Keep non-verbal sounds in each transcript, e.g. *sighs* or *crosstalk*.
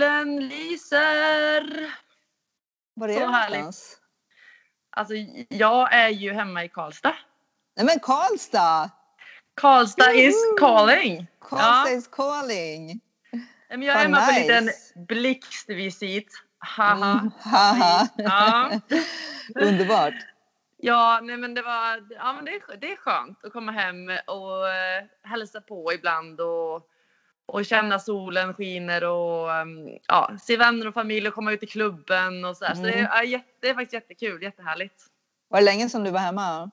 Solen lyser! Var är du någonstans? Alltså, jag är ju hemma i Karlstad. Nej men Karlstad! Karlstad is Woho! calling! Karlstad is calling! Men jag är hemma på en liten nice. blixtvisit. Haha. Mm, haha. Ja. *laughs* Underbart! Ja, nej men det var, ja men det är, det är skönt att komma hem och eh, hälsa på ibland och, och känna solen skiner och um, ja, se vänner och familj och komma ut i klubben och sådär. Så det Mm. är, jätte, det är faktiskt jättekul, jättehärligt. Var det länge sedan du var hemma?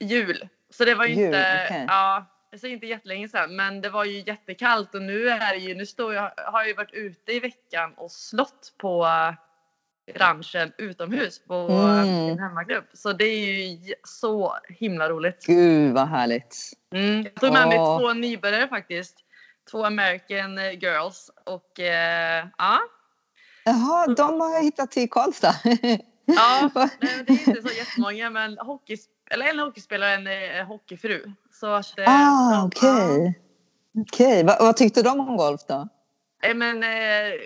Jul. Så det var ju Jul, inte, okej. ja, säger inte jättelänge sedan, men det var ju jättekallt och nu är det ju, nu står jag, har jag ju varit ute i veckan och slått på ranchen utomhus på eh, Mm. min hemmaklubb. Så det är ju så himla roligt. Gud vad härligt! Mm. Jag tog med mig Åh. två nybörjare faktiskt. Två American eh, girls och eh, ja. Jaha, de har jag hittat till Karlstad. *laughs* Ja, *laughs* nej, det är inte så jättemånga men hockey, eller en hockeyspelare och en eh, hockeyfru. Så att, eh, ah, ja, okej. Okej, vad, vad tyckte de om golf då? ja. Eh, Men eh,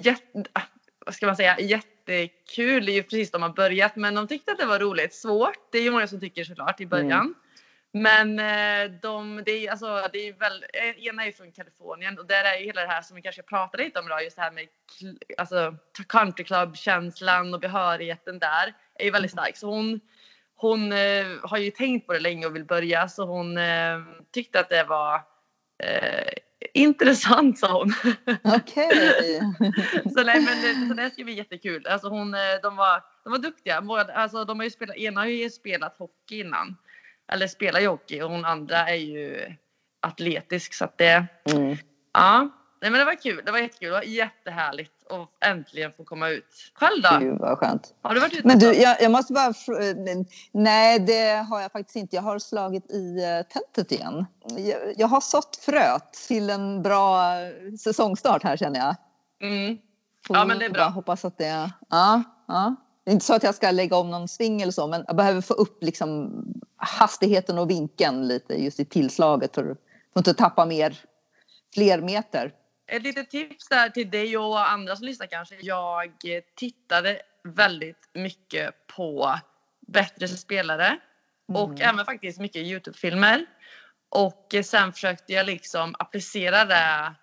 jätte, ah, vad ska man säga, jättekul. Det är ju precis de har börjat men de tyckte att det var roligt. Svårt, det är ju många som tycker såklart i början. Men eh, de, det är, alltså, det är väl, eh, ena är från Kalifornien och där är ju hela det här som vi kanske pratade lite om idag, just det här med alltså, countryclub-känslan och behörigheten där är ju väldigt stark. Så hon, hon eh, har ju tänkt på det länge och vill börja så hon eh, tyckte att det var eh, intressant sa hon. Okej. *laughs* så, nej, men det, så det ska bli jättekul. Alltså hon, de, var, de var duktiga. Alltså, de har ju spelat, ena har ju spelat hockey innan. Eller spelar ju hockey och hon andra är ju atletisk. Så att det, Mm. ja. Nej, men det var kul. Det var jättekul. Det var jättehärligt att äntligen få komma ut. Själv då? Gud vad skönt. Har du varit ute? Men du, jag, jag måste bara... fr- Nej, det har jag faktiskt inte. Jag har slagit i eh, tältet igen. Jag, jag har sått fröet till en bra eh, säsongstart här känner jag. Mm. Ja, men det är bra. bara Hoppas att det... Ja, ja. Det är inte så att jag ska lägga om någon sving eller så, men jag behöver få upp liksom hastigheten och vinkeln lite just i tillslaget för att inte tappa mer, fler meter. Ett litet tips där till dig och andra som lyssnar kanske. Jag tittade väldigt mycket på bättre spelare och Mm. även faktiskt mycket Youtube-filmer. Och sen försökte jag liksom applicera det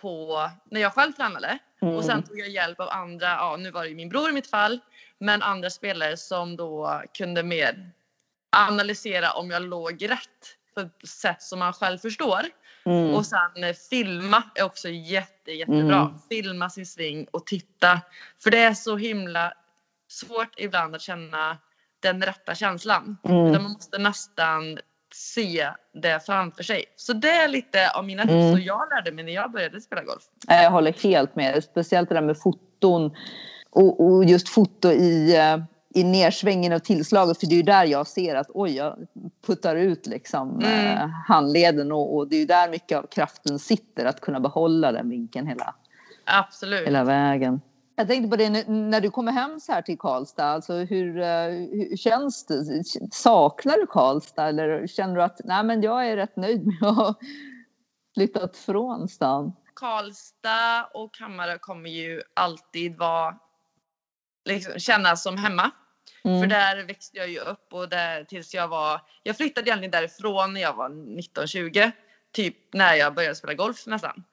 på när jag själv tränade. Mm. Och sen tog jag hjälp av andra, ja nu var det ju min bror i mitt fall, men andra spelare som då kunde mer analysera om jag låg rätt på ett sätt som man själv förstår. Mm. Och sen eh, filma är också jätte, jättebra. Mm. Filma sin sving och titta. För det är så himla svårt ibland att känna den rätta känslan. Mm. Utan man måste nästan se det framför sig. Så det är lite av mina tips Mm. som jag lärde mig när jag började spela golf. Jag håller helt med. Speciellt det där med foton och, och just foto i, eh, i nersvängen och tillslaget. För det är ju där jag ser att oj, jag puttar ut liksom Mm. eh, handleden och, och det är ju där mycket av kraften sitter. Att kunna behålla den vinkeln hela, Absolut. hela vägen. Jag tänkte på det när- du kommer hem så här till Karlstad. Alltså hur, eh, hur känns det? Saknar du Karlstad eller känner du att nej, men jag är rätt nöjd med att ha flyttat från stan? Karlstad och Hammarö kommer ju alltid vara liksom, kännas som hemma. Mm. För där växte jag ju upp och där tills jag var, jag flyttade egentligen därifrån när jag var 19-20. Typ när jag började spela golf nästan.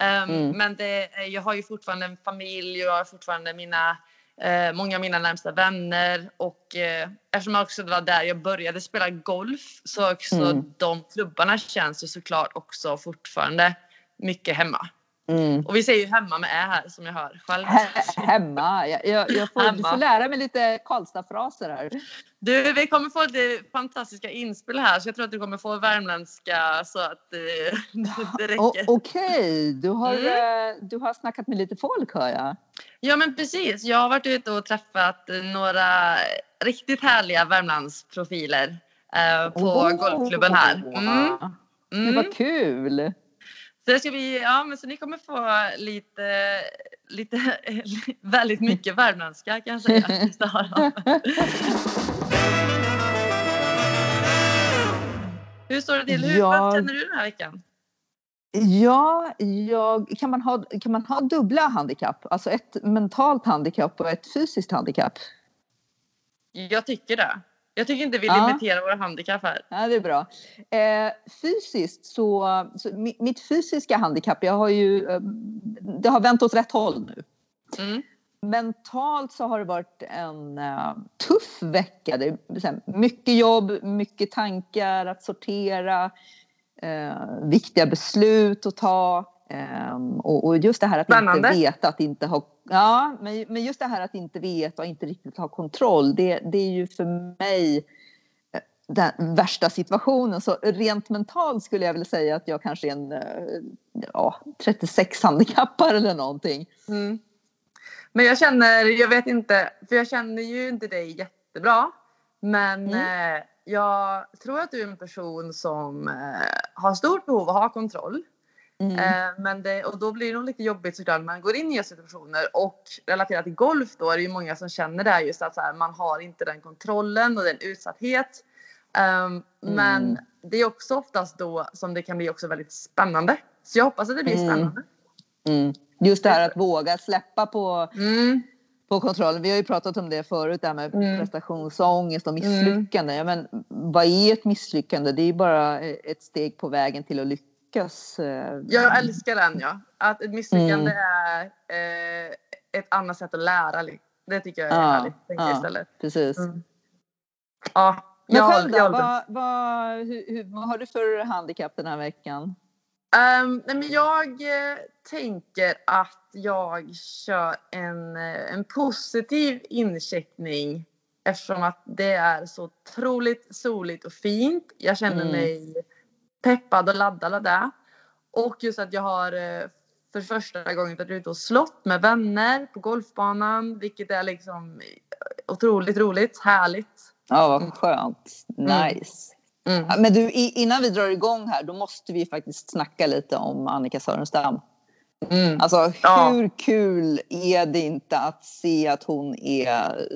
Ehm, Mm. Men det, jag har ju fortfarande en familj och jag har fortfarande mina, eh, många av mina närmsta vänner. Och eh, eftersom också det var där jag började spela golf så också Mm. de klubbarna känns ju såklart också fortfarande mycket hemma. Mm. Och vi säger ju hemma med ä här som jag hör själv. He- hemma. Jag, jag, jag får, du Hemma. får lära mig lite Karlstad-fraser här. Du, vi kommer få lite fantastiska inspel här så jag tror att du kommer få värmländska så att eh, *laughs* det räcker. Okej, du, har, Mm. eh, du har snackat med lite folk hör jag. Ja men precis, jag har varit ute och träffat några riktigt härliga Värmlandsprofiler eh, på Oh. golfklubben här. Mm. Det Mm. var kul. Så, ska vi, ja, men så ni kommer få lite, lite *laughs* väldigt mycket värmländska kan jag säga. *laughs* Hur står det till? Hur, Ja. Vad känner du den här veckan? Ja, jag, kan, man ha, kan man ha dubbla handikapp? Alltså ett mentalt handikapp och ett fysiskt handikapp? Jag tycker det. Jag tycker inte vi Ja. limiterar våra handikapp här. Ja, det är bra. Eh, fysiskt så, så mi- mitt fysiska handikapp, jag har ju, eh, det har vänt åt rätt håll nu. Mm. Mentalt så har det varit en eh, tuff vecka. Det är mycket jobb, mycket tankar att sortera, eh, viktiga beslut att ta. ehm, och, och just det här att Spännande. inte veta, att inte ha... Ja, men, men just det här att inte veta och inte riktigt ha kontroll, det, det är ju för mig eh, den värsta situationen. Så rent mentalt skulle jag vilja säga att jag kanske är en eh, ja, 36 handikappar eller någonting. Mm. Men jag känner, jag vet inte, för jag känner ju inte dig jättebra. Men Mm. eh, jag tror att du är en person som eh, har stort behov av att ha kontroll. Mm. Eh, men det, och då blir det nog lite jobbigt såklart när man går in i situationer och relaterat till golf då är det ju många som känner det här just att här, man har inte den kontrollen och den utsatthet. Um, Men Mm. det är också oftast då som det kan bli också väldigt spännande. Så jag hoppas att det blir Mm. spännande. Mm. Just det här att våga släppa på, Mm. på kontrollen. Vi har ju pratat om det förut, det här med Mm. prestationsångest och misslyckande. Ja, men vad är ett misslyckande? Det är ju bara ett steg på vägen till att lyckas. Eh. Jag älskar den ja. Att ett misslyckande Mm. är eh, ett annat sätt att lära. Det tycker jag är Ja, härligt. Ja. istället. Precis. Mm. Ja, Men jag, själv då? jag. Vad, vad, hur, hur, vad har du för handikapp den här veckan? Nej men jag eh, tänker att jag kör en, eh, en positiv incheckning eftersom att det är så otroligt soligt och fint. Jag känner Mm. mig peppad och laddad av det. Och just att jag har eh, för första gången varit ute och slått med vänner på golfbanan vilket är liksom otroligt roligt, härligt. Ja, vad skönt. Mm. Nice. Mm. Ja, Men du, innan vi drar igång här, då måste vi faktiskt snacka lite om Annika Sörenstam. Mm. Alltså Ja. hur kul är det inte att se att hon är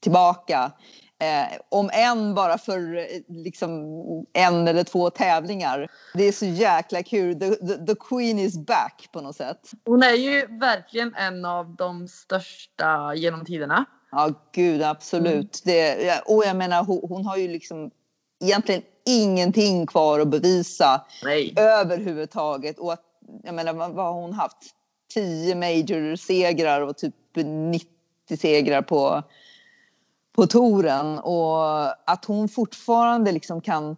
tillbaka? Eh, om än bara för liksom en eller två tävlingar. Det är så jäkla kul. The, the, the Queen is back på något sätt. Hon är ju verkligen en av de största genom tiderna. Ja, gud absolut. Det, ja, och jag menar, hon, hon har ju liksom egentligen ingenting kvar att bevisa Nej. överhuvudtaget. Och att, jag menar, vad, vad har hon haft? 10 major-segrar och typ 90 segrar på, på touren. Och att hon fortfarande liksom kan,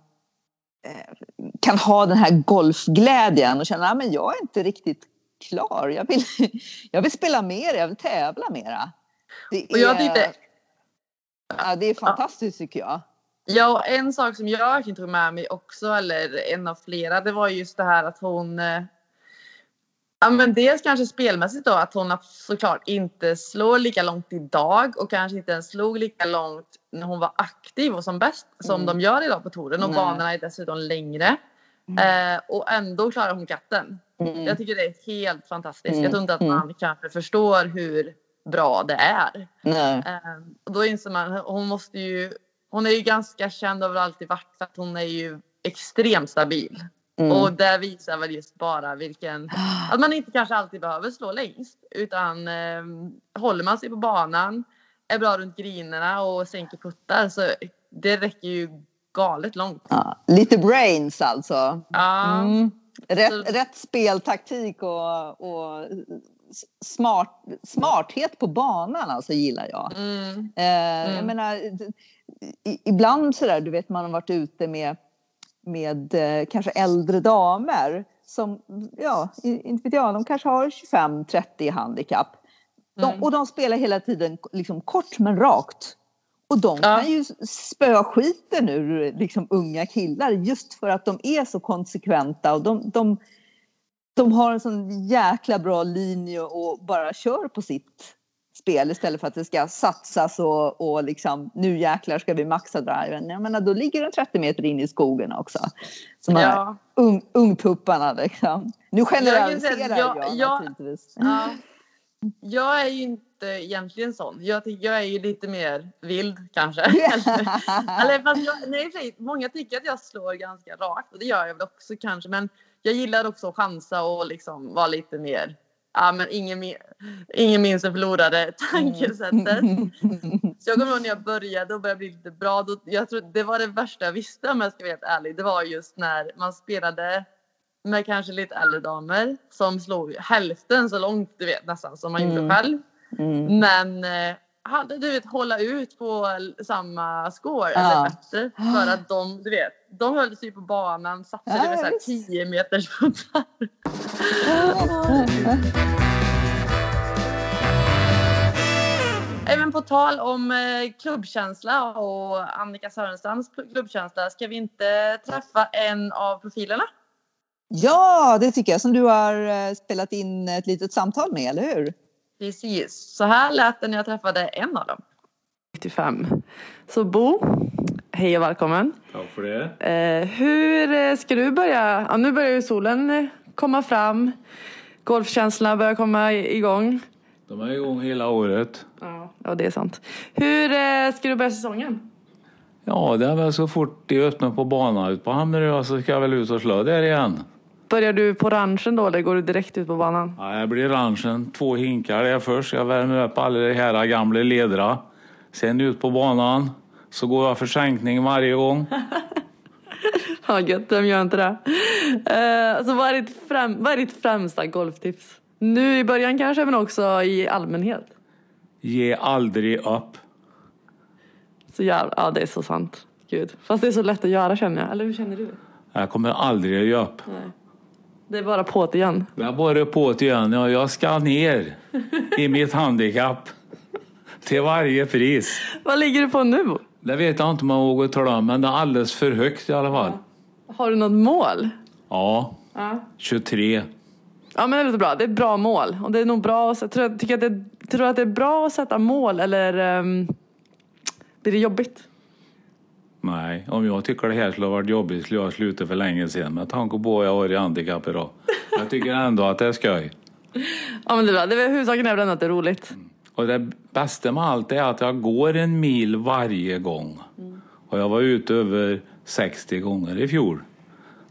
eh, kan ha den här golfglädjen och känna att jag är inte riktigt klar. Jag vill, *laughs* jag vill spela mer, jag vill tävla mera. Det Och jag är- tyckte- Ja, det är fantastiskt tycker jag. Ja, och en sak som jag verkligen tog med mig också, eller en av flera, det var just det här att hon... eh, Ja, men dels kanske spelmässigt då, att hon såklart inte slår lika långt idag och kanske inte ens slog lika långt när hon var aktiv och som bäst som Mm. de gör idag på touren. Och Nej. banorna är dessutom längre. Eh, och ändå klarar hon katten. Mm. Jag tycker det är helt fantastiskt. Mm, Jag tror inte att mm. man kanske förstår hur bra det är. Ehm, och då inser man, hon måste ju, hon är ju ganska känd över alltid varit för att hon är ju extremt stabil. Mm. Och det visar väl just bara vilken, att man inte kanske alltid behöver slå längst. Utan um, håller man sig på banan, är bra runt grinerna och sänker puttar så det räcker ju galet långt. Ja, lite brains alltså. Ja, Mm. Rätt, Så- rätt speltaktik och, och smart, smarthet på banan alltså gillar jag. mm, Eh, Jag Mm. menar, ibland sådär, du vet man har varit ute med, med eh, kanske äldre damer som, ja, inte vet jag, de kanske har 25-30 handikapp. De, Mm. Och de spelar hela tiden liksom kort men rakt. Och de Ja. kan ju spöa skiten ur liksom, unga killar just för att de är så konsekventa och de, de, de har en sån jäkla bra linje och bara kör på sitt spel istället för att det ska satsas och, och liksom nu jäklar ska vi maxa driven. Jag menar, då ligger den 30 meter in i skogen också. Som ja. ung, ungtupparna liksom. Nu generaliserar jag- jag, jag- naturligtvis. Ja. Jag är ju inte egentligen sån. Jag, jag är ju lite mer vild kanske. *laughs* Eller fast jag, nej, sig, många tycker att jag slår ganska rakt och det gör jag väl också kanske. Men jag gillar också att chansa och liksom vara lite mer ja, men ingen, ingen minns det förlorade tankesättet. *laughs* Så jag kommer ihåg när jag började och började bli lite bra. Då, jag tror det var det värsta jag visste om jag ska vara helt ärlig. Det var just när man spelade med kanske lite äldre damer som slog hälften så långt du vet nästan som man mm. gjorde själv. Mm. Men eh, hade du vet hålla ut på samma score ja. eller bättre för att de du vet de höll sig på banan satsade ja, med 10 meters puttar. *laughs* Även på tal om eh, klubbkänsla och Annika Sörenstams klubbkänsla ska vi inte träffa en av profilerna? Ja, det tycker jag som du har eh, spelat in ett litet samtal med, eller hur? Precis, så här lät det när jag träffade en av dem. 95. Så Bo, hej och välkommen. Tack för det. Eh, hur eh, ska du börja? Ja, nu börjar ju solen eh, komma fram. Golfkänslorna börjar komma igång. De är igång hela året. Ja, ja det är sant. Hur eh, ska du börja säsongen? Ja, det är väl så fort de öppnar på banan ut på Hammarö så ska jag väl ut och slå där igen. Börjar du på ranchen då eller går du direkt ut på banan? Ja, jag blir ranchen. Två hinkar där först. Jag värmer upp alla de här gamla ledra. Sen ut på banan. Så går jag för sänkning varje gång. *laughs* ja, gött. Vem gör inte det? Uh, så vad är, ditt främ vad är ditt främsta golftips? Nu i början kanske, men också i allmänhet? Ge aldrig upp. Så jävla, ja det är så sant. Gud. Fast det är så lätt att göra känner jag. Eller hur känner du? Jag kommer aldrig att ge upp. Nej. Det är bara på igen. Det är bara på igen. Ja, jag ska ner i mitt handikapp. Till varje pris. Vad ligger du på nu? Det vet jag inte om jag vågar tala om, men det är alldeles för högt i alla fall. Ja. Har du något mål? Ja, ja. 23. Ja men det låter bra. Det är ett bra mål. Och det är nog bra att, tror, tycker att det, tror du att det är bra att sätta mål eller um, blir det jobbigt? Nej, om jag tycker det här skulle ha varit jobbigt skulle jag sluta för länge sedan. Med tanke på att jag har i handikapp idag. Jag tycker ändå att det är skoj. Ja men det är bra. Det är, huvudsaken är väl att det är roligt. Mm. Och det bästa med allt är att jag går en mil varje gång. Mm. Och jag var ute över 60 gånger i fjol.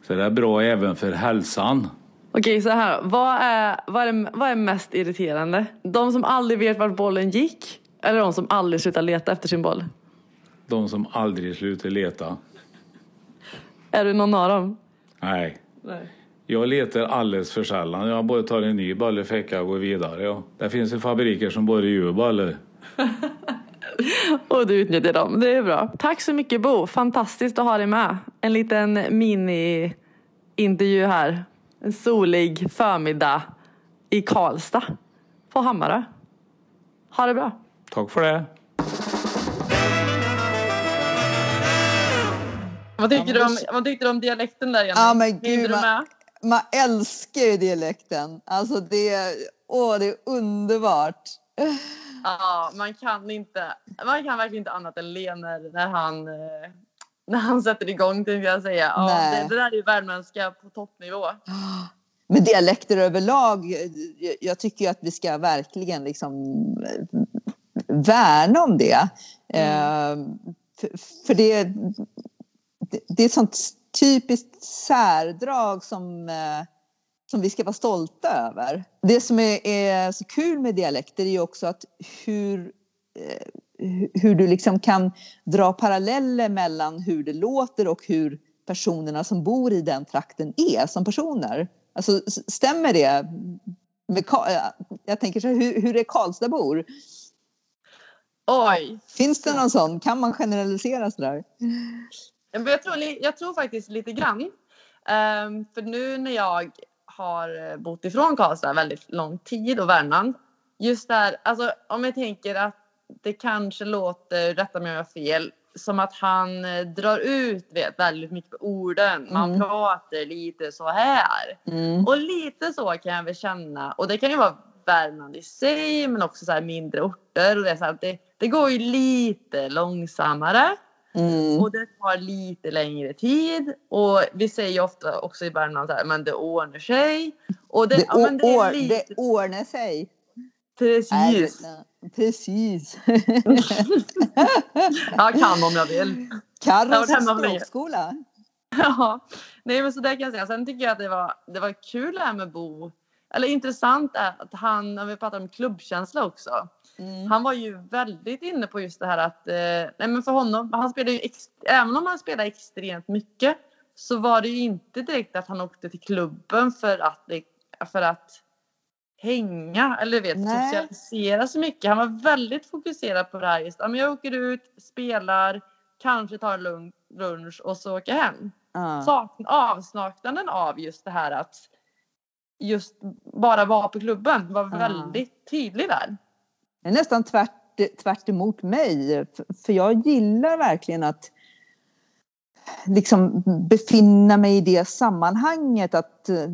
Så det är bra även för hälsan. Okej, så här. Vad är, vad, är, vad är mest irriterande? De som aldrig vet vart bollen gick? Eller de som aldrig slutar leta efter sin boll? De som aldrig slutar leta. Är du någon av dem? Nej. Nej. Jag letar alldeles för sällan. Jag bara tar en ny boll i fickan och går vidare. Ja. Det finns ju fabriker som bara gör bollar. *laughs* och du utnyttjar dem. Det är bra. Tack så mycket Bo. Fantastiskt att ha dig med. En liten mini-intervju här. En solig förmiddag i Karlstad på Hammarö. Ha det bra. Tack för det. Vad tyckte, du om, vad tyckte du om dialekten där Jenny? Ja, men gud, man, man älskar ju dialekten. Alltså det, åh, det är underbart. Ja, man kan inte, man kan verkligen inte annat än le när, när han eh, när han sätter igång tänkte jag säga. Ja, det, det, där är ju värmländska på toppnivå. Men dialekter överlag, jag tycker att vi ska verkligen liksom värna om det. Mm. Eh, för, för det, det, det är ett sånt typiskt särdrag som, eh, som vi ska vara stolta över. Det som är, är så kul med dialekter är ju också att hur, eh, hur du liksom kan dra paralleller mellan hur det låter och hur personerna som bor i den trakten är som personer. Alltså stämmer det? Med, jag tänker så här, hur, hur är Karlstadbor? Oj! Finns det någon sån? Kan man generalisera sådär? Jag tror, jag tror faktiskt lite grann. Um, för nu när jag har eh, bott ifrån Karlstad väldigt lång tid och Värmland. Just där, alltså om jag tänker att det kanske låter, rätta mig om jag har fel, som att han eh, drar ut vet, väldigt mycket på orden. Man mm. pratar lite så här. Mm. Och lite så kan jag väl känna. Och det kan ju vara Värmland i sig men också så mindre orter. Och det, så här, det, det går ju lite långsammare. Mm. Och det tar lite längre tid. Och vi säger ofta också i Värmland så här, men det ordnar sig. Och det, det, ja, men det, är lite... det ordnar sig. Precis. Precis. *laughs* jag kan om jag vill. Carros språkskola. *laughs* Ja, nej men så där kan jag säga. Sen tycker jag att det var, det var kul det här med Bo. Eller intressant är att han, när vi pratar om klubbkänsla också. Mm. Han var ju väldigt inne på just det här att, eh, nej men för honom, han spelade ju, även om han spelade extremt mycket så var det ju inte direkt att han åkte till klubben för att, för att hänga eller vet, Nej. socialisera så mycket. Han var väldigt fokuserad på det här just, jag åker ut, spelar, kanske tar en lunch och så åker jag hem. Sakn, avsaknaden av just det här att just bara vara på klubben var Ja. väldigt tydlig där. Är nästan tvärt, tvärt emot mig. För jag gillar verkligen att liksom befinna mig i det sammanhanget. Att eh,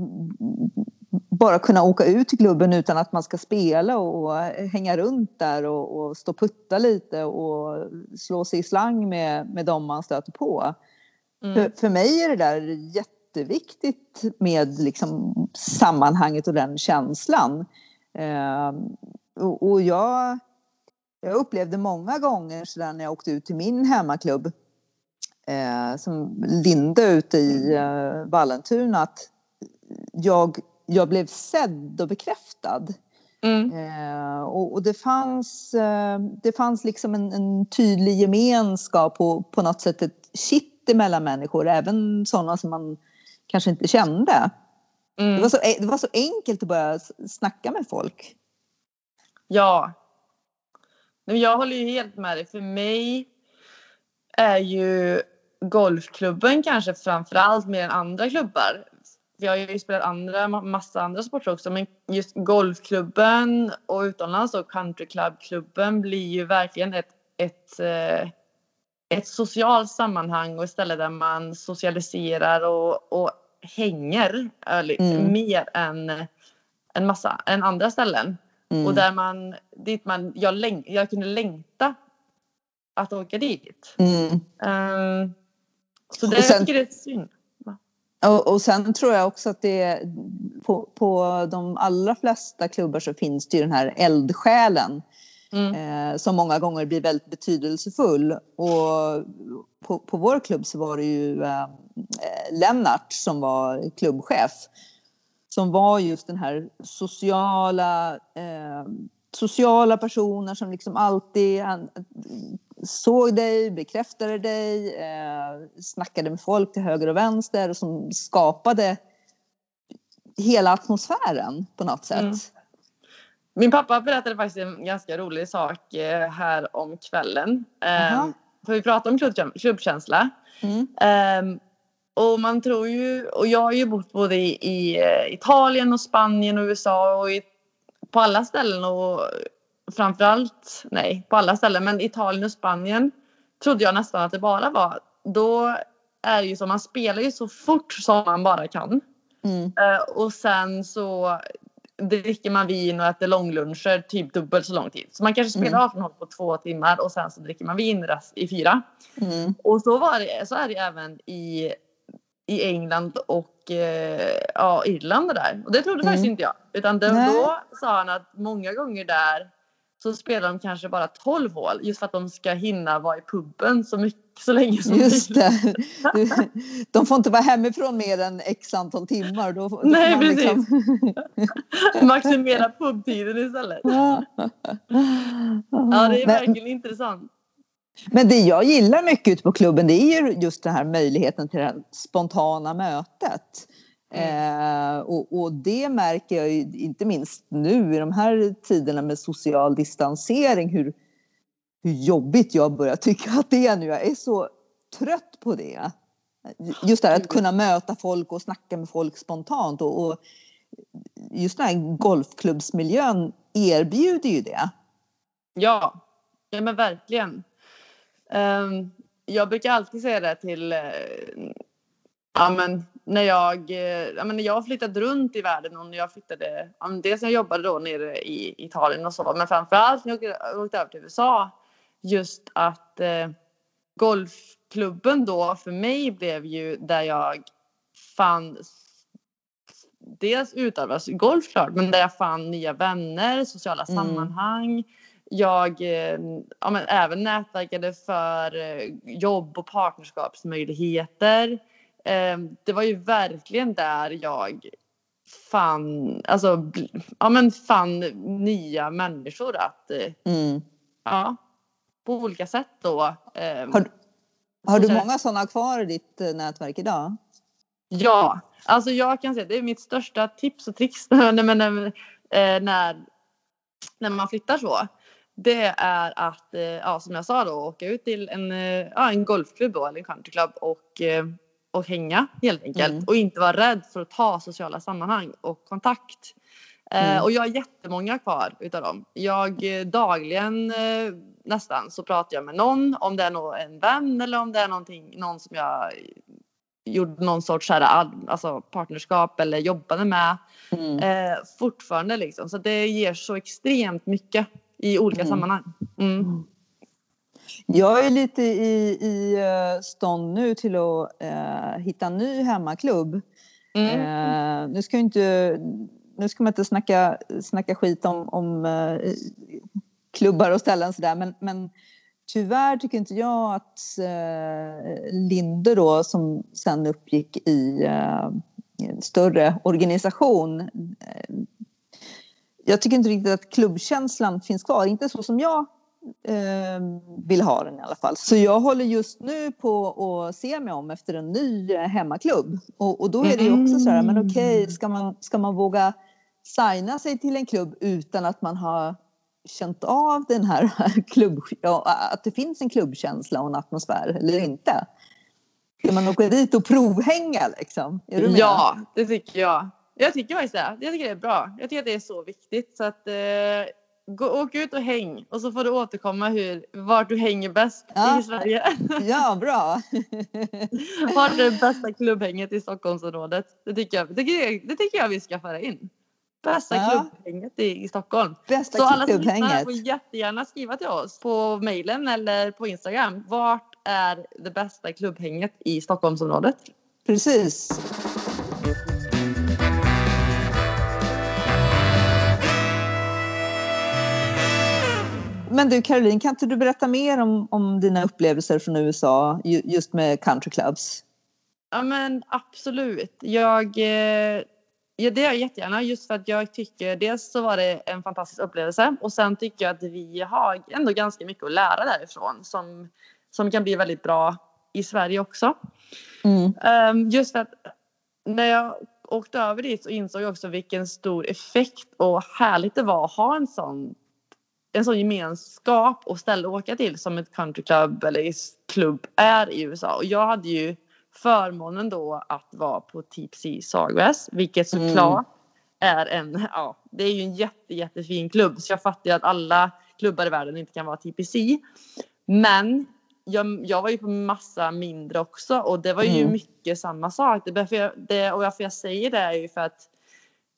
bara kunna åka ut till klubben utan att man ska spela och hänga runt där och, och stå putta lite och slå sig i slang med, med dem man stöter på. Mm. För, för mig är det där jätteviktigt med liksom sammanhanget och den känslan. Eh, och, och jag, jag upplevde många gånger så när jag åkte ut till min hemmaklubb eh, som Linde ute i eh, Vallentuna att jag, jag blev sedd och bekräftad. Mm. Eh, och, och det fanns, eh, det fanns liksom en, en tydlig gemenskap och på något sätt ett kitt mellan människor, även sådana som man kanske inte kände. Det, Mm. var så, det var så enkelt att börja snacka med folk. Ja. Jag håller ju helt med dig. För mig är ju golfklubben kanske framför allt mer än andra klubbar. För Jag har ju spelat andra, ma- massa andra sporter också men just golfklubben och utomlands och countryclubklubben blir ju verkligen ett, ett, eh, ett socialt sammanhang och ett ställe där man socialiserar och, och hänger Mm. mer än en massa än andra ställen. Mm. Och där man, dit man, jag, läng, jag kunde längta att åka dit. Mm. Ehm, så det Och sen- jag tycker det är synd. Och, och sen tror jag också att det på, på de allra flesta klubbar så finns det ju den här eldsjälen Mm. eh, som många gånger blir väldigt betydelsefull. Och på, på vår klubb så var det ju eh, Lennart som var klubbchef. Som var just den här sociala, eh, sociala personen som liksom alltid han, såg dig, bekräftade dig, eh, snackade med folk till höger och vänster och som skapade hela atmosfären på något sätt. Mm. Min pappa berättade faktiskt en ganska rolig sak eh, här om kvällen. Jaha. Ehm, för vi pratade om klubb, klubbkänsla. Mm. Ehm, och man tror ju, och jag har ju bott både i, i eh, Italien och Spanien och USA och i, på alla ställen och framförallt, nej på alla ställen, men Italien och Spanien trodde jag nästan att det bara var. Då är det ju så, man spelar ju så fort som man bara kan. Mm. Eh, och sen så dricker man vin och äter långluncher typ dubbelt så lång tid. Så man kanske spelar Mm. 18 hål på två timmar och sen så dricker man vin i fyra. Mm. Och så, var det, så är det även i, i England och eh, ja, Irland och där. Och det trodde faktiskt Mm. inte jag. Utan då, då sa han att många gånger där så spelar de kanske bara 12 hål just för att de ska hinna vara i puben så, mycket, så länge som Just möjligt. det. *laughs* De får inte vara hemifrån mer än x antal timmar. Då, då Nej, man liksom- *laughs* Maximera pubtiden istället. Ja, det är men, verkligen intressant. Men det jag gillar mycket ute på klubben det är ju just den här möjligheten till det här spontana mötet. Eh, och, och det märker jag ju inte minst nu i de här tiderna med social distansering hur, hur jobbigt jag börjar tycka att det är nu. Jag är så trött på det. Just det här att kunna möta folk och snacka med folk spontant. Och, och just den här golfklubbsmiljön erbjuder ju det. Ja, ja men verkligen. Ehm, jag brukar alltid säga det till eh, ja, men när jag, eh, ja, men när jag flyttade runt i världen och när jag flyttade, ja, men dels när jag jobbade då nere i Italien och så, men framförallt när jag åkte, åkte över till USA. Just att eh, golfklubben då för mig blev ju där jag fann dels utövas golf klart, men där jag fann nya vänner, sociala Mm. sammanhang. Jag eh, ja, men även nätverkade för eh, jobb och partnerskapsmöjligheter. eh, det var ju verkligen där jag fann, alltså, ja, men fann nya människor att, Mm. ja, på olika sätt då. Har, har du många sådana kvar i ditt nätverk idag? Ja, alltså jag kan säga det är mitt största tips och tricks *laughs* när, när, när man flyttar så. Det är att, eh, ja, som jag sa då, åka ut till en, eh, ja, en golfklubb då, eller en countryklubb och, eh, och hänga helt enkelt. Mm. Och inte vara rädd för att ta sociala sammanhang och kontakt. Eh, Mm. och jag har jättemånga kvar utav dem. Jag dagligen eh, nästan så pratar jag med någon, om det är nå- en vän eller om det är någonting, någon som jag gjorde någon sorts här, all- alltså partnerskap eller jobbade med. Mm. Eh, fortfarande liksom. Så det ger så extremt mycket i olika Mm. sammanhang. Mm. Jag är lite i, i eh, stånd nu till att eh, hitta en ny hemmaklubb. Mm. Eh, nu ska inte nu ska man inte snacka, snacka skit om, om eh, klubbar och ställen sådär men, men tyvärr tycker inte jag att eh, Linde då som sen uppgick i eh, större organisation eh, jag tycker inte riktigt att klubbkänslan finns kvar, inte så som jag eh, vill ha den i alla fall. Så jag håller just nu på att se mig om efter en ny eh, hemmaklubb. Och, och då är det ju också så här, men okej, ska, man, ska man våga signa sig till en klubb utan att man har känt av den här *laughs* klubb, att det finns en klubbkänsla och en atmosfär eller inte? Ska man åka dit och provhänga liksom? Ja, det tycker jag. Jag tycker faktiskt det. Jag tycker det är bra. Jag tycker att det är så viktigt. Så att, eh, gå, åk ut och häng och så får du återkomma hur, vart du hänger bäst Ja. i Sverige. *laughs* Ja, bra. *laughs* Vart är det bästa klubbhänget i Stockholmsområdet? Det tycker jag, det det tycker jag vi ska föra in. Bästa Ja. klubbhänget i, i Stockholm. Bästa Så alla som får jättegärna skriva till oss på mejlen eller på Instagram. Vart är det bästa klubbhänget i Stockholmsområdet? Precis. Men du Caroline, kan inte du berätta mer om, om dina upplevelser från USA ju- just med countryclubs? Ja men absolut. Jag, eh, ja, det gör jag jättegärna just för att jag tycker dels så var det en fantastisk upplevelse och sen tycker jag att vi har ändå ganska mycket att lära därifrån som, som kan bli väldigt bra i Sverige också. Mm. Ehm, just för att när jag åkte över dit så insåg jag också vilken stor effekt och härligt det var att ha en sån, en sån gemenskap och ställe att åka till som ett countryclub eller klubb är i USA. Och jag hade ju förmånen då att vara på Tipsy Sawgrass, vilket Mm. såklart är en, ja, det är ju en jätte, jättefin klubb. Så jag fattar ju att alla klubbar i världen inte kan vara TPC. Men jag, jag var ju på massa mindre också och det var ju Mm. mycket samma sak. Det, jag- det, och varför jag säger det är ju för att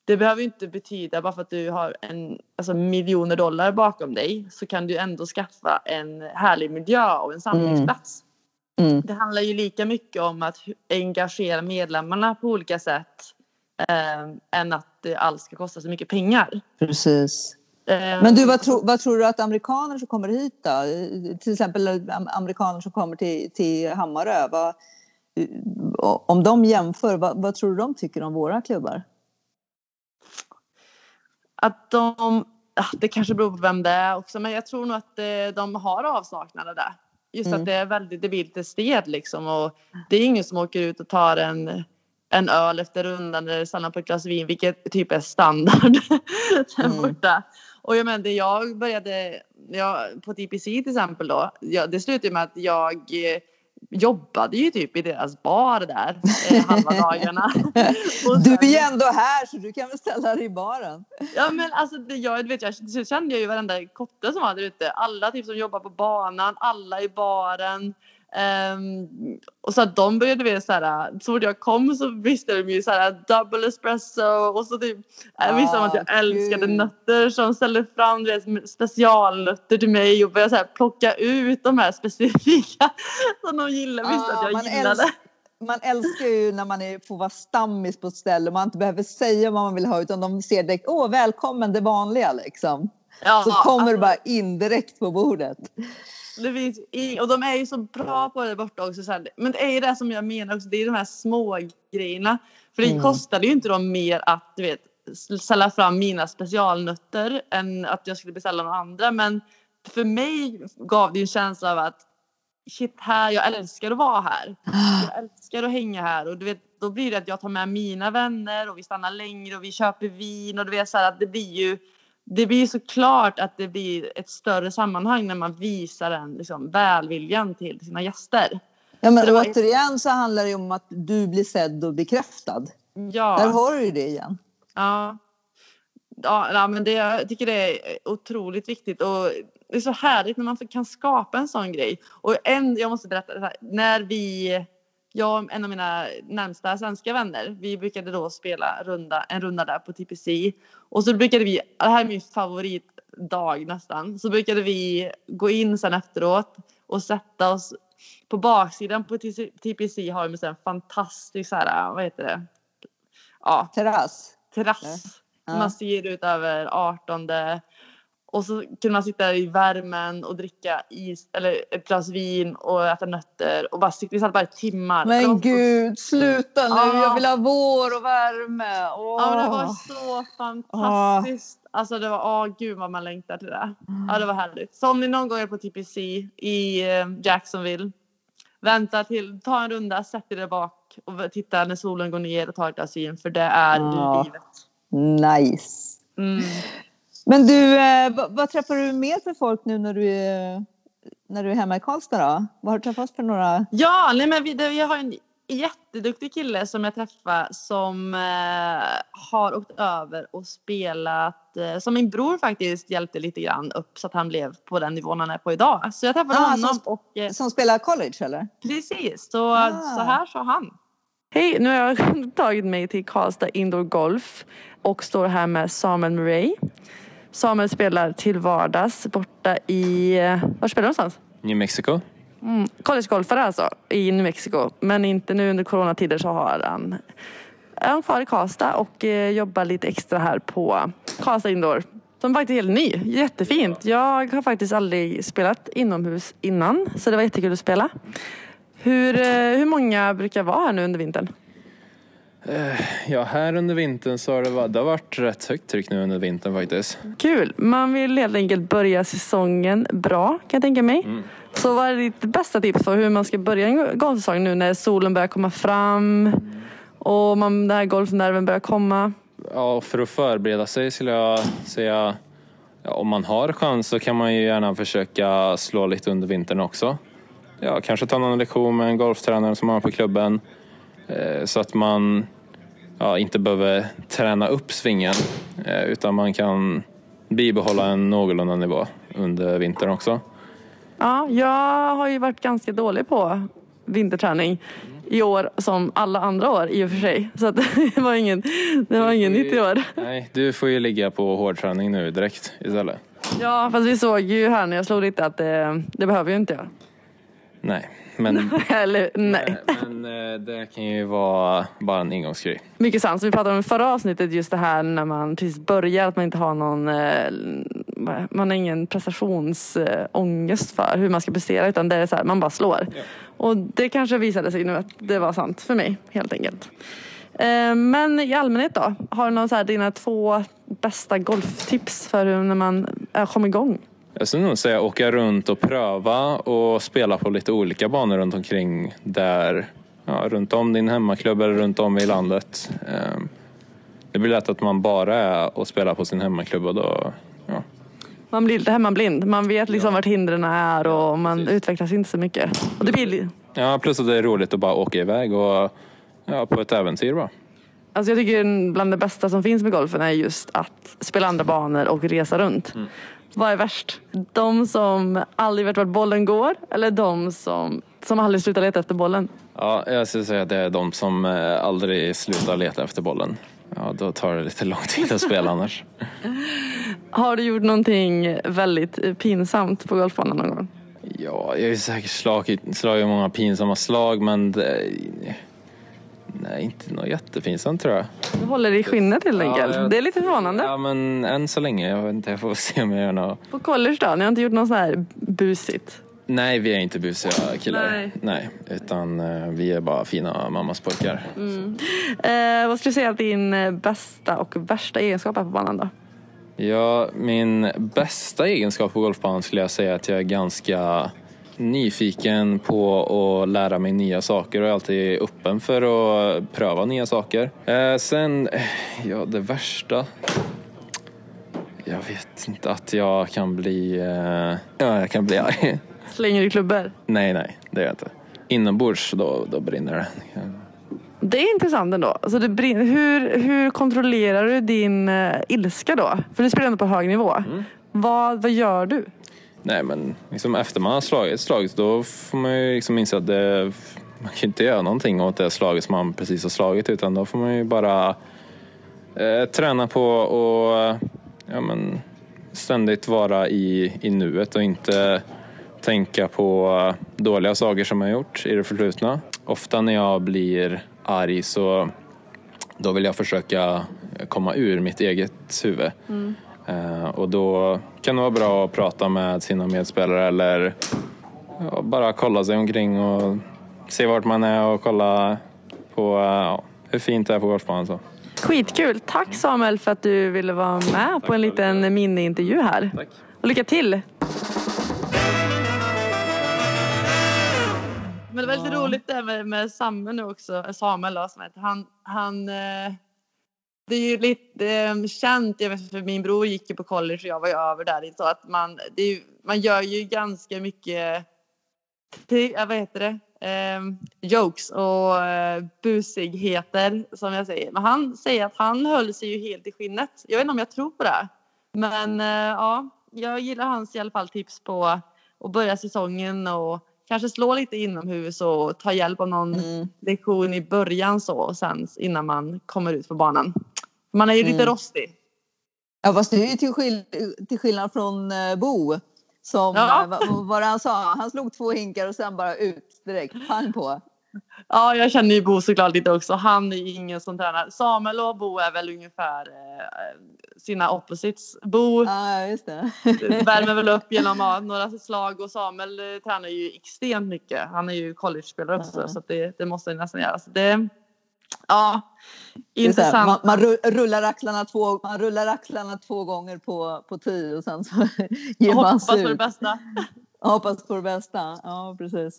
det behöver inte betyda bara för att du har en, alltså miljoner dollar bakom dig så kan du ändå skaffa en härlig miljö och en samlingsplats. Mm. Det handlar ju lika mycket om att engagera medlemmarna på olika sätt eh, än att det alls ska kosta så mycket pengar. Precis. Eh, Men du, vad, tro, vad tror du att amerikaner som kommer hit då? Till exempel am- amerikaner som kommer till, till Hammarö. Vad, om de jämför, vad, vad tror du de tycker om våra klubbar? Att de, det kanske beror på vem det är också, men jag tror nog att eh, de har avsaknad av det. Just Mm. att det är väldigt, lite sted liksom och det är ingen som åker ut och tar en, en öl efter rundan eller stannar på ett glas vin, vilket typ är standard *laughs* där Mm. borta. Och jag menar, jag började, jag, på TPC till exempel då, jag, det slutade med att jag eh, jobbade ju typ i deras bar där eh, *laughs* halva dagarna. *laughs* Du är ju ändå här så du kan väl ställa dig i baren. Ja men alltså det, jag, vet, jag så kände jag ju varenda kotte som var där ute. Alla typ som jobbar på banan, alla i baren. Ehm, och så att de började vi så här, så fort jag kom så visste de ju så här double espresso och så typ äh, visste de att jag Ah, älskade kul. nötter så de ställde fram du vet, specialnötter till mig och började så här, plocka ut de här specifika *laughs* som de gillade, visste Ja, att jag man gillade. älsk- Man älskar ju när man är, får vara stammis på ett ställe man inte behöver säga vad man vill ha utan de ser direkt, åh välkommen det vanliga liksom. Ja, Så kommer alltså- bara in direkt på bordet. Det finns i, och de är ju så bra på det borta också. Så här. Men det är ju det som jag menar också. Det är de här små grejerna. För det Mm. kostade ju inte dem mer att du vet ställa fram mina specialnötter än att jag skulle beställa några andra. Men för mig gav det ju en känsla av att shit här, jag älskar att vara här. Jag *sighs* älskar att hänga här och du vet, då blir det att jag tar med mina vänner och vi stannar längre och vi köper vin och du vet så här att det blir ju det blir såklart att det blir ett större sammanhang när man visar den liksom, välviljan till sina gäster. Ja, men var- återigen så handlar det om att du blir sedd och bekräftad. Där Ja, har du det igen. ja. Ja, men det, jag tycker det är otroligt viktigt och det är så härligt när man kan skapa en sån grej. Och en, jag måste berätta, så här, när vi, jag och en av mina närmsta svenska vänner, vi brukade då spela runda, en runda där på TPC. Och så brukade vi, det här är min favoritdag nästan, så brukade vi gå in sen efteråt och sätta oss på baksidan på TPC har de en fantastisk så här, vad heter det? Ja, Terrass. terrass. Man ser ut över 18 och så kunde man sitta i värmen och dricka is eller ett glas vin och äta nötter och bara. Vi satt bara i timmar. Men gud, sluta nu. Ja. Jag vill ha vår och värme. Åh. Ja, det var så fantastiskt. Alltså det var, åh gud vad man längtar till det. Ja, det var härligt. Så om ni någon gång är på TPC i eh, Jacksonville, vänta till, ta en runda, sätt er där bak och titta när solen går ner och ta ett glas vin för det är livet. Nice. Mm. Men du, eh, vad, träffar du mer för folk nu när du är, när du är hemma i Karlstad då? Vad har du träffat för några? Ja, nej men vi, jag har en jätteduktig kille som jag träffade som eh, har åkt över och spelat, eh, som min bror faktiskt hjälpte lite grann upp så att han blev på den nivån han är på idag. Så jag träffade Ah, honom som- och eh, Som spelar college eller? precis, så, Ah. så här sa han. Hej, nu har jag *laughs* tagit mig till Karlstad Indoor Golf och står här med Samuel Murray. Samuel spelar till vardags borta i... Var spelar du någonstans? New Mexico. Mm, collegegolfare alltså, i New Mexico. Men inte nu under coronatider så har han... Är han kvar i Karlstad och eh, jobbar lite extra här på Karlstad Indoor. Som faktiskt är helt ny. Jättefint. Jag har faktiskt aldrig spelat inomhus innan så det var jättekul att spela. Hur, eh, hur många brukar vara här nu under vintern? Ja, här under vintern så har det, varit, det har varit rätt högt tryck nu under vintern faktiskt. Kul! Man vill helt enkelt börja säsongen bra kan jag tänka mig. Så vad är ditt bästa tips för hur man ska börja en golfsäsong nu när solen börjar komma fram och man, den här golfnerven börjar komma? Ja, för att förbereda sig skulle jag säga, ja, om man har chans så kan man ju gärna försöka slå lite under vintern också. Ja, kanske ta någon lektion med en golftränare som man har på klubben. Eh, så att man ja, inte behöver träna upp svingen eh, utan man kan bibehålla en någorlunda nivå under vintern också. Ja, jag har ju varit ganska dålig på vinterträning i år som alla andra år i och för sig. Så *laughs* det var ingen, det var ingen nytt i år. Nej, du får ju ligga på hårdträning nu direkt istället. Ja, fast vi såg ju här när jag slog lite att det, det behöver ju inte jag. Nej, men, *laughs* Eller nej. men eh, det kan ju vara bara en ingångsgrej. Mycket sant. Så vi pratade om i förra avsnittet just det här när man precis börjar att man inte har någon eh, man har ingen prestationsångest för hur man ska prestera utan det är så här, man bara slår. Och det kanske visade sig nu att det var sant för mig helt enkelt. Eh, Men i allmänhet då? Har du någon så här, dina två bästa golftips för hur när man kommer igång? Jag skulle nog säga åka runt och pröva och spela på lite olika banor runt omkring där, ja, runt om din hemmaklubb eller runt om i landet. Ehm, Det blir lätt att man bara är och spelar på sin hemmaklubb och då, ja, Man blir lite hemmablind. Man vet liksom vart hindren är och man precis. utvecklas inte så mycket. Och det blir, ja plus att det är roligt att bara åka iväg och ja, på ett äventyr bara. Alltså jag tycker bland det bästa som finns med golfen är just att spela andra banor och resa runt. Vad är värst? De som aldrig vet vart bollen går eller de som, som aldrig slutar leta efter bollen? Ja, jag skulle säga att det är de som eh, aldrig slutar leta efter bollen. Ja, då tar det lite lång tid att spela annars. *laughs* Har du gjort någonting väldigt eh, pinsamt på golfbanan någon gång? Ja, jag har ju säkert slagit, slagit många pinsamma slag men det, nej, inte något jättepinsamt tror jag. Du håller i skinnet helt Ja, enkelt. jag- Det är lite förvånande. Ja, men än så länge. Jag vet inte, jag får *laughs* se om jag gör något. På college då? Ni har inte gjort något så här busigt? Nej, vi är inte busiga killar. Nej. Nej. utan eh, vi är bara fina mammas pojkar. Eh, vad skulle du säga att din eh, bästa och värsta egenskap är på banan då? Ja, min bästa egenskap på golfbanan skulle jag säga att jag är ganska nyfiken på att lära mig nya saker och är alltid öppen för att pröva nya saker. Eh, sen, eh, ja det värsta. Jag vet inte att jag kan bli, eh, ja jag kan bli arg. Slänger du klubbor? nej, nej, det gör jag inte. Inombords, då, då brinner det. Det är intressant ändå. Alltså det brin- hur, hur kontrollerar du din uh, ilska då? För du spelar ändå på hög nivå. Vad, vad gör du? Nej men liksom efter man har slagit slaget då får man ju liksom inse att det, man kan ju inte göra någonting åt det slaget som man precis har slagit utan då får man ju bara eh, träna på och ja, men, ständigt vara i, i nuet och inte tänka på dåliga saker som jag gjort i det förflutna. Ofta när jag blir arg så då vill jag försöka komma ur mitt eget huvud. Mm och då kan det vara bra att prata med sina medspelare eller ja, bara kolla sig omkring och se vart man är och kolla på eh, ja, hur fint det är på golfbanan. Så. Skitkul! Tack Samuel för att du ville vara med på en liten mini-intervju här. Tack. Och lycka till! Men det var lite Ja. roligt det här med, med Samuel nu också, eh, Samuel då, som heter. Han, han eh, det är ju lite eh, känt, jag vet för min bror gick ju på college och jag var ju över där. Så att man, ju- man gör ju ganska mycket, till, vad heter det, eh, jokes och eh, busigheter som jag säger. Men han säger att han höll sig ju helt i skinnet. Jag vet inte om jag tror på det. Men eh, ja, jag gillar hans i alla fall tips på att börja säsongen och kanske slå lite inomhus och ta hjälp av någon Mm. lektion i början så och sen innan man kommer ut på banan. Man är ju lite Mm. rostig. Ja, fast det är ju till, skill till skillnad från eh, Bo. Som, Ja. eh, vad, han sa? Han slog två hinkar och sen bara ut direkt. Pang på. Ja, jag känner ju Bo såklart lite också. Han är ju ingen som tränar. Samuel och Bo är väl ungefär eh, sina opposites. Bo Ja, just det. *laughs* värmer väl upp genom *laughs* ja, några slag och Samuel eh, tränar ju extremt mycket. Han är ju college-spelare också Ja. så det, det måste jag nästan göra. Så det, ja, så här, intressant. man, man ru- rullar axlarna två, man rullar axlarna två gånger på, på tio och sen så *laughs* ger man hoppas sig på det bästa. Hoppas på det bästa. Ja, precis.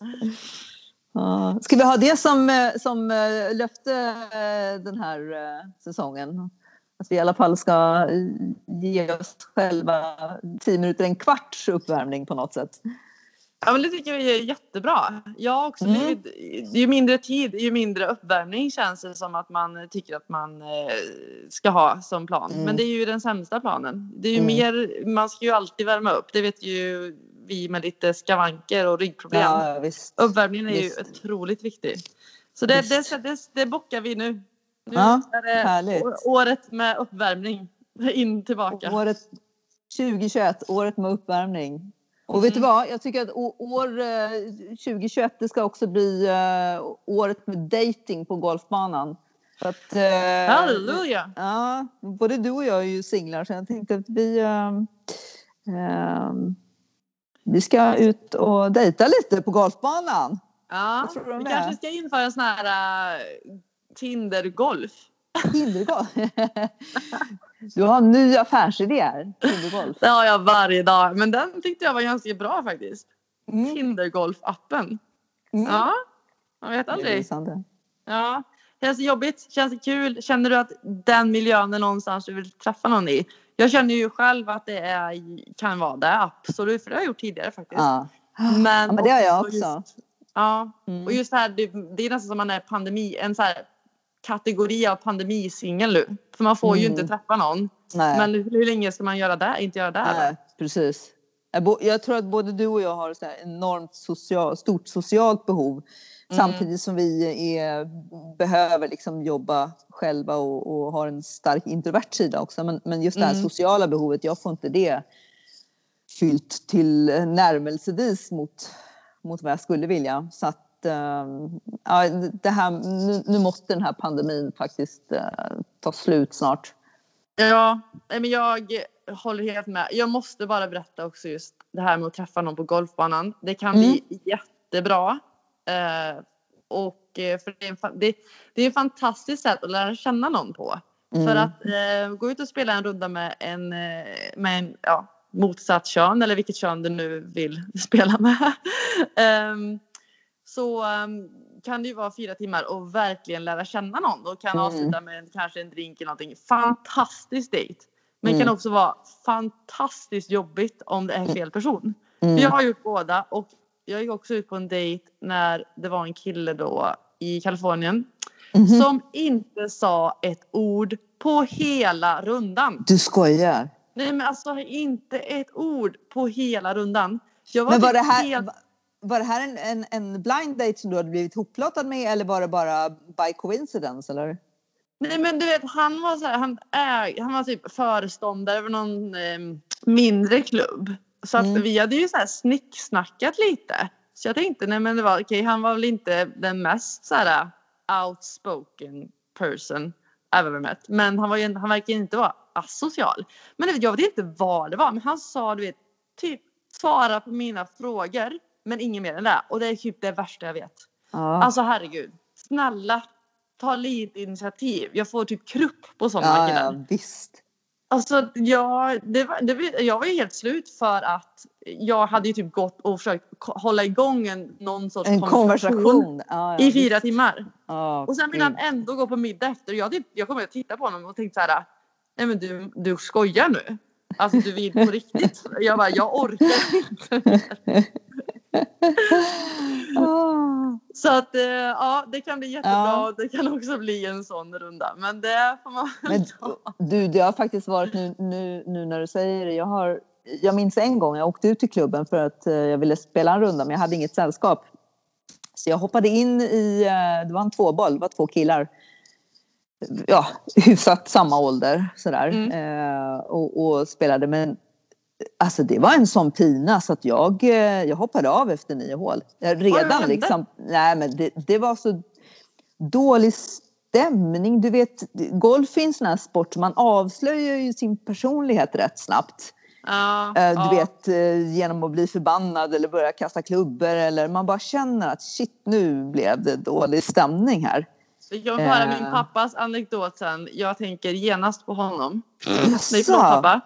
Ja. Ska vi ha det som, eh, som eh, löfte eh, den här säsongen? Att vi i alla fall ska ge oss själva tio minuter, en kvarts uppvärmning på något sätt. Ja, men det tycker jag är jättebra. Jag också Mm. blivit, ju mindre tid, ju mindre uppvärmning känns det som att man tycker att man eh, ska ha som plan. Mm. Men det är ju den sämsta planen. Det är ju Mm. mer, man ska ju alltid värma upp. Det vet ju vi med lite skavanker och ryggproblem. Ja, visst. Uppvärmningen är ju Visst. otroligt viktig. Så det, Visst. det, det, det bockar vi nu. Nu Ja, är det härligt. året med uppvärmning. *laughs* In tillbaka. Året 2021, året med uppvärmning. Och vet du Mm. vad? Jag tycker att år eh, 2021 det ska också bli eh, året med dating på golfbanan. För att, eh, Halleluja! Ja, både du och jag är ju singlar så jag tänkte att vi, ehm, vi ska ut och dejta lite på golfbanan. Ja, vi kanske ska införa en sån här uh, Tindergolf. Tindergolf. *laughs* Du har en ny affärsidé här. Tindergolf. Det har jag varje dag. Men den tyckte jag var ganska bra faktiskt. Mm. Tindergolf-appen. Mm. Ja, man vet aldrig. Ja. Känns det jobbigt? Känns det kul? Känner du att den miljön är någonstans du vill träffa någon i? Jag känner ju själv att det är, kan vara det, absolut. För det har jag gjort tidigare faktiskt. Ja. Men, Ja, men det har jag också också. Just, ja, Mm. och just det här, det, det är nästan som man är pandemi, en så här kategori av pandemisingel nu. För man får ju Mm. inte träffa någon. Nej. Men hur, hur länge ska man göra det? Inte göra det? Nej, precis. Jag tror att både du och jag har så enormt social, stort socialt behov. Mm. Samtidigt som vi är, behöver liksom jobba själva och, och har en stark introvert sida också. Men, men just det här Mm. sociala behovet, jag får inte det fyllt till närmelsevis mot, mot vad jag skulle vilja. Så att ja, det här, nu, nu måste den här pandemin faktiskt eh, ta slut snart. Ja, men jag håller helt med. Jag måste bara berätta också just det här med att träffa någon på golfbanan. Det kan Mm. bli jättebra. Eh, och eh, för det är, en, det, det är ett fantastiskt sätt att lära känna någon på. Mm. För att eh, gå ut och spela en runda med en, eh, med en ja, motsatt kön eller vilket kön du nu vill *laughs* spela med. Ehm, så ehm, kan det ju vara fyra timmar och verkligen lära känna någon och kan Mm. avsluta med en, kanske en drink eller någonting. Fantastisk dejt. Men Mm. kan också vara fantastiskt jobbigt om det är fel person. Mm. Jag har gjort båda och jag gick också ut på en dejt när det var en kille då i Kalifornien Mhm. som inte sa ett ord på hela rundan. Du skojar. Nej men alltså inte ett ord på hela rundan. Jag var, Men var typ det här, helt... var det här en, en, en blind date som du hade blivit hoplottad med eller var det bara by coincidence? Eller? Nej men du vet han var så här, han, äg, han var typ föreståndare över någon eh, mindre klubb. Så att Mm. vi hade ju så här snicksnackat lite. Så jag tänkte nej men det var okej han var väl inte den mest så här outspoken person I've ever met. Men han, var ju, han verkar inte vara asocial. Men jag vet inte vad det var. Men han sa du vet typ svara på mina frågor. Men inget mer än det. Och det är typ det värsta jag vet. Ja. Alltså herregud. Snälla. Ta lite initiativ. Jag får typ krupp på sådana ja, killar. ja, visst. Alltså jag, det var, det, jag var ju helt slut för att jag hade ju typ gått och försökt hålla igång en, någon sorts En konversation. Ja, ja, i fyra visst. timmar. Ja, Och sen vill han ändå gå på middag efter. Jag, typ, jag kommer att titta på honom och tänkte så här. Nej men du, du skojar nu. Alltså du vill på riktigt. Jag bara, jag orkar inte. *laughs* *laughs* Ah. Så att eh, ja, det kan bli jättebra. Ja. och Det kan också bli en sån runda. Men det får man Men du, det har faktiskt varit nu, nu, nu när du säger det. Jag, har, jag minns en gång jag åkte ut till klubben för att eh, jag ville spela en runda men jag hade inget sällskap. Så jag hoppade in i, eh, det var en tvåboll, det var två killar. Ja, hyfsat samma ålder sådär. Mm. Eh, och, och spelade men Alltså det var en sån pina så att jag, eh, jag hoppade av efter nio hål. Jag Redan hände? liksom. Nej men det, det var så dålig stämning. Du vet, golf är en sån här sport, man avslöjar ju sin personlighet rätt snabbt. Ja, Eh. Du vet, eh, genom att bli förbannad eller börja kasta klubbor eller man bara känner att shit, nu blev det dålig stämning här. Jag vill höra Eh. min pappas anekdot sen. Jag tänker genast på honom. Nej, Jaså? förlåt pappa.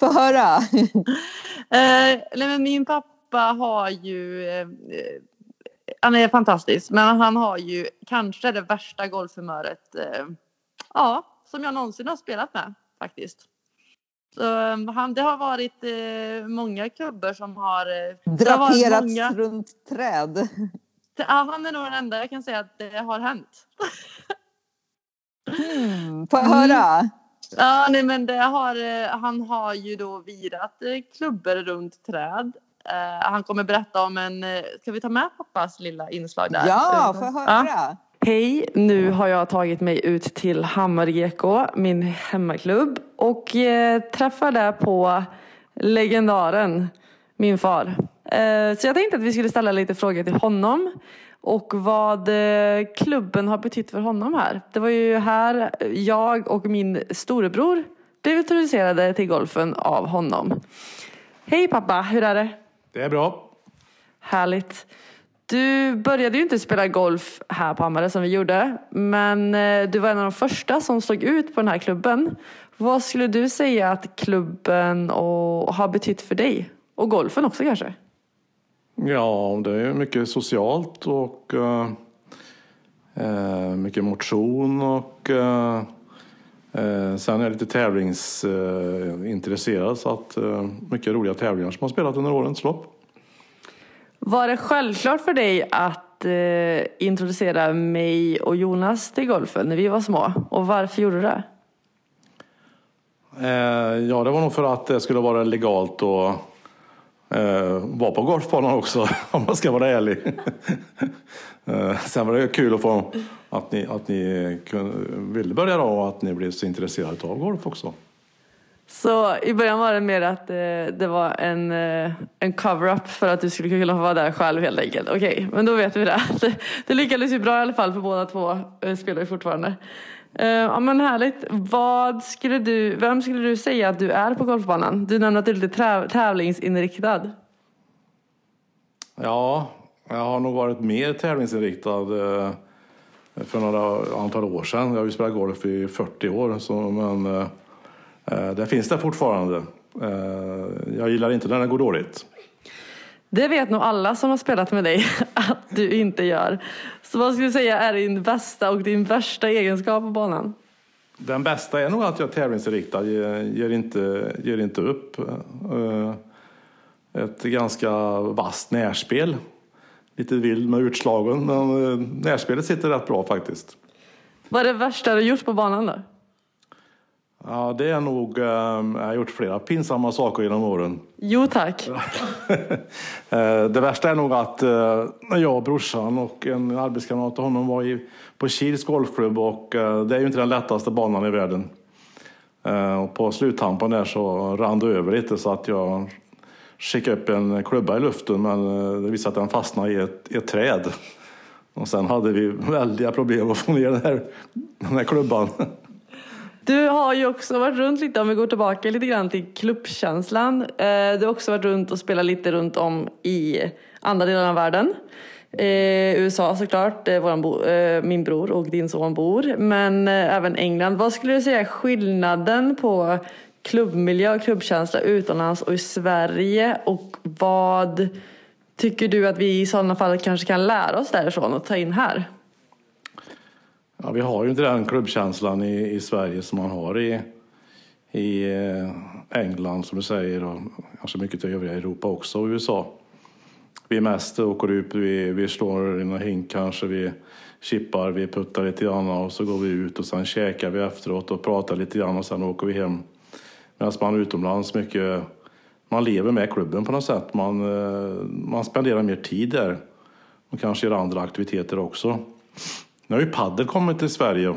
Få höra. *laughs* Eh, nej, men min pappa har ju... Eh, han är fantastisk, men han har ju kanske det värsta golfhumöret eh, ja, som jag någonsin har spelat med faktiskt. Så, eh, han, det har varit eh, många klubbor som har... Eh, Draperats många- runt träd. ja, han är nog den enda jag kan säga att det har hänt. Hmm, *laughs* Få Mm. höra. Ja, nej, men det har, eh, han har ju då virat eh, klubbor runt träd. Eh, han kommer berätta om en... Ska vi ta med pappas lilla inslag där? Ja, få Ja. höra. Hej, nu har jag tagit mig ut till Hammar GK, min hemmaklubb och eh, träffar där på legendaren, min far. Eh, så jag tänkte att vi skulle ställa lite frågor till honom och vad eh, klubben har betytt för honom här. Det var ju här jag och min storebror blev introducerade till golfen av honom. Hej pappa, hur är det? Det är bra. Härligt. Du började ju inte spela golf här på Hammarö som vi gjorde. Men eh, du var en av de första som stod ut på den här klubben. Vad skulle du säga att klubben och, har betytt för dig? Och golfen också kanske? Ja, det är mycket socialt och eh, mycket motion och eh, eh, sen är jag lite tävlingsintresserad intresserad, så att mycket roliga tävlingar som har spelat under årens lopp. Var det självklart för dig att introducera mig och Jonas till golfen när vi var små? Och varför gjorde du det? Ja, det var nog för att det skulle vara legalt och eh, var på golfbanan också, *laughs* om man ska vara ärlig. eh, sen var det kul att få att ni, att ni kunde, ville börja då och att ni blev så intresserade av golf också. Så i början var det mer att eh, det var en, eh, en cover-up för att du skulle kunna vara där själv helt enkelt. Okej, men då vet vi det. det. *laughs* Det lyckades ju bra i alla fall för båda två eh, spelar ju fortfarande. Eh, ja men härligt. Vad skulle du, vem skulle du säga att du är på golfbanan? Du nämnde att du är lite tävlingsinriktad. Ja, jag har nog varit mer tävlingsinriktad eh, för några antal år sedan. Jag har ju spelat golf i 40 år, så, men eh, det finns det fortfarande. Jag gillar inte när det går dåligt. Det vet nog alla som har spelat med dig *laughs* att du inte gör. Så vad skulle du säga är din bästa och din värsta egenskap på banan? Den bästa är nog att jag är tävlingsinriktad, ger, inte, ger inte upp. Eh, Ett ganska vasst närspel. Lite vild med utslagen, men eh, närspelet sitter rätt bra faktiskt. Vad är det värsta du gjort på banan då? Ja, det är nog, eh, jag har gjort flera pinsamma saker genom åren. Jo tack. *laughs* Eh, Det värsta är nog att eh, när jag och brorsan och en arbetskamrat till honom var i, på Kils golfklubb och eh, det är ju inte den lättaste banan i världen. Och på sluttampen där så rann det över lite så att jag skickade upp en klubba i luften men det visade att den fastnade i ett, i ett träd. Och sen hade vi *laughs* väldiga problem att få ner den här, den här klubban. *laughs* Du har ju också varit runt lite, om vi går tillbaka lite grann till klubbkänslan. Eh, du har också varit runt och spelat lite runt om i andra delar av världen. Eh, USA såklart, där våran bo, min bror och din son bor. Men även England. Vad skulle du säga är skillnaden på klubbmiljö och klubbkänsla utomlands och i Sverige? Och vad tycker du att vi i sådana fall kanske kan lära oss därifrån och ta in här? Ja, vi har ju inte den klubbkänslan i, i Sverige som man har i, i eh, England som du säger och kanske mycket i övriga Europa också och USA. Vi mest åker ut, vi, vi slår i någon hink kanske, vi chippar, vi puttar lite grann och så går vi ut och sen käkar vi efteråt och pratar lite grann och sen åker vi hem. Medan man utomlands mycket, man lever med klubben på något sätt. Man, eh, man spenderar mer tid där och kanske gör andra aktiviteter också. Nu har ju paddel kommit till Sverige.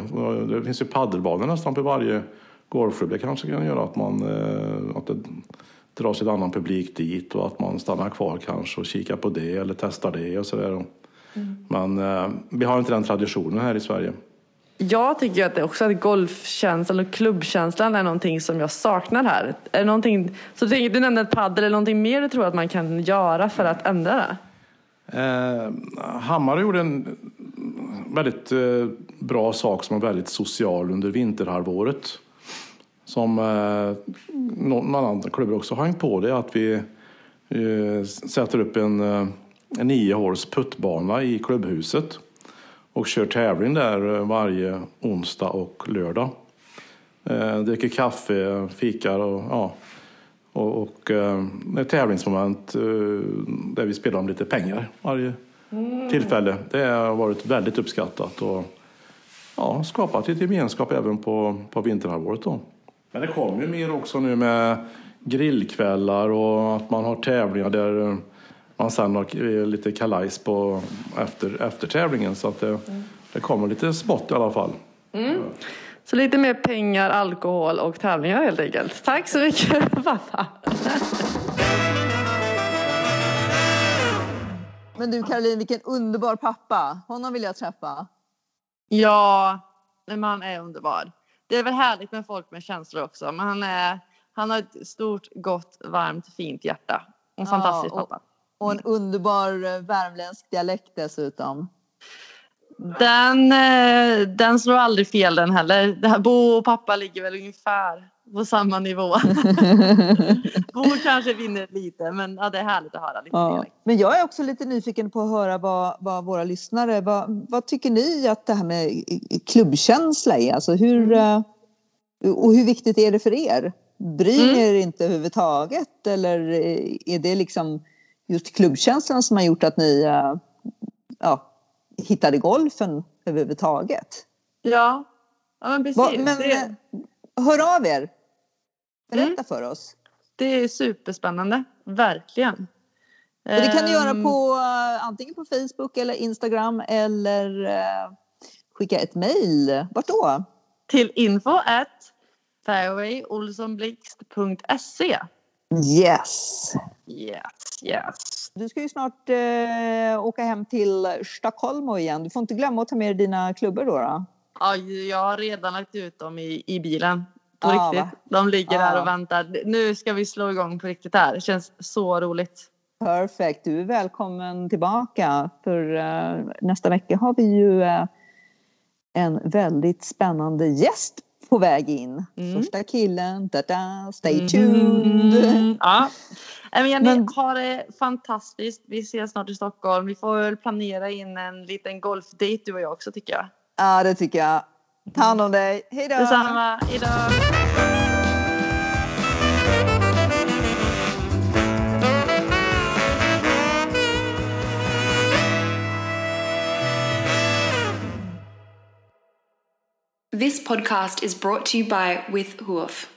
Det finns ju paddelbanor nästan på varje golfklubb. Det kanske kan göra att man eh, att det dras en annan publik dit och att man stannar kvar kanske och kikar på det eller testar det och sådär. Men eh, vi har inte den traditionen här i Sverige. Jag tycker att det också att golfkänslan och klubbkänslan är någonting som jag saknar här. Är det någonting, så du, tänker, du nämnde paddel, är det någonting mer du tror att man kan göra för att ändra det? Eh, Hammar gjorde en väldigt eh, bra sak som är väldigt social under vinterhalvåret. Som eh, någon annan klubb också har hängt på det, är att vi eh, sätter upp en, eh, en nio håls puttbana i klubbhuset och kör tävling där eh, varje onsdag och lördag. Eh, dricker kaffe, fikar och ja, och, och eh, ett tävlingsmoment eh, där vi spelar om lite pengar varje tillfälle. Det har varit väldigt uppskattat och ja, skapat lite gemenskap även på, på vinterhalvåret. Då. Men det kommer ju mer också nu med grillkvällar och att man har tävlingar där man sen har eh, lite kalajs på efter, efter tävlingen. Så att det, det kommer lite smått i alla fall. Mm. Så lite mer pengar, alkohol och tävlingar helt enkelt. Tack så mycket *laughs* pappa. Men du Caroline, vilken underbar pappa. Honom vill jag träffa. Ja, men han är underbar. Det är väl härligt med folk med känslor också. Men han, är, han har ett stort, gott, varmt, fint hjärta. En Ja, fantastisk och- pappa. Och en underbar eh, värmländsk dialekt dessutom. Den, eh, den slår aldrig fel den heller. Det här, Bo och pappa ligger väl ungefär på samma nivå. *laughs* Bo kanske vinner lite men ja, det är härligt att höra lite Ja. Men jag är också lite nyfiken på att höra vad, vad våra lyssnare, vad, vad tycker ni att det här med klubbkänsla är? Alltså hur, eh, och hur viktigt är det för er? Bryr Mm. er inte överhuvudtaget eller är det liksom just klubbkänslan som har gjort att ni eh, ja, hittade golfen överhuvudtaget? Ja, ja men precis. Vad- men, eh, Hör av er! Berätta Mm. för oss. det är superspännande. Verkligen. Och det kan du göra Ehm, på eh, antingen på Facebook eller Instagram eller eh, skicka ett mejl. Vart då? Till info at fairwayolsonblixt.se. Yes! Yes, yes. Du ska ju snart eh, åka hem till Stockholm igen. Du får inte glömma att ta med dig dina klubbor då. då. Ja, jag har redan lagt ut dem i, i bilen. På Ja, riktigt. va? De ligger där Ja. och väntar. Nu ska vi slå igång på riktigt här. Det känns så roligt. Perfekt, du är välkommen tillbaka. För eh, nästa vecka har vi ju eh, en väldigt spännande gäst på väg in. Mm. Första killen, da-da, stay tuned. Mm, ja. Men Jenny, Men- ha det fantastiskt. Vi ses snart i Stockholm. Vi får väl planera in en liten golfdate du och jag också tycker jag. Ja, det tycker jag. Ta hand om dig. Hej då! Detsamma. Hejdå! This podcast is brought to you by With Hoof.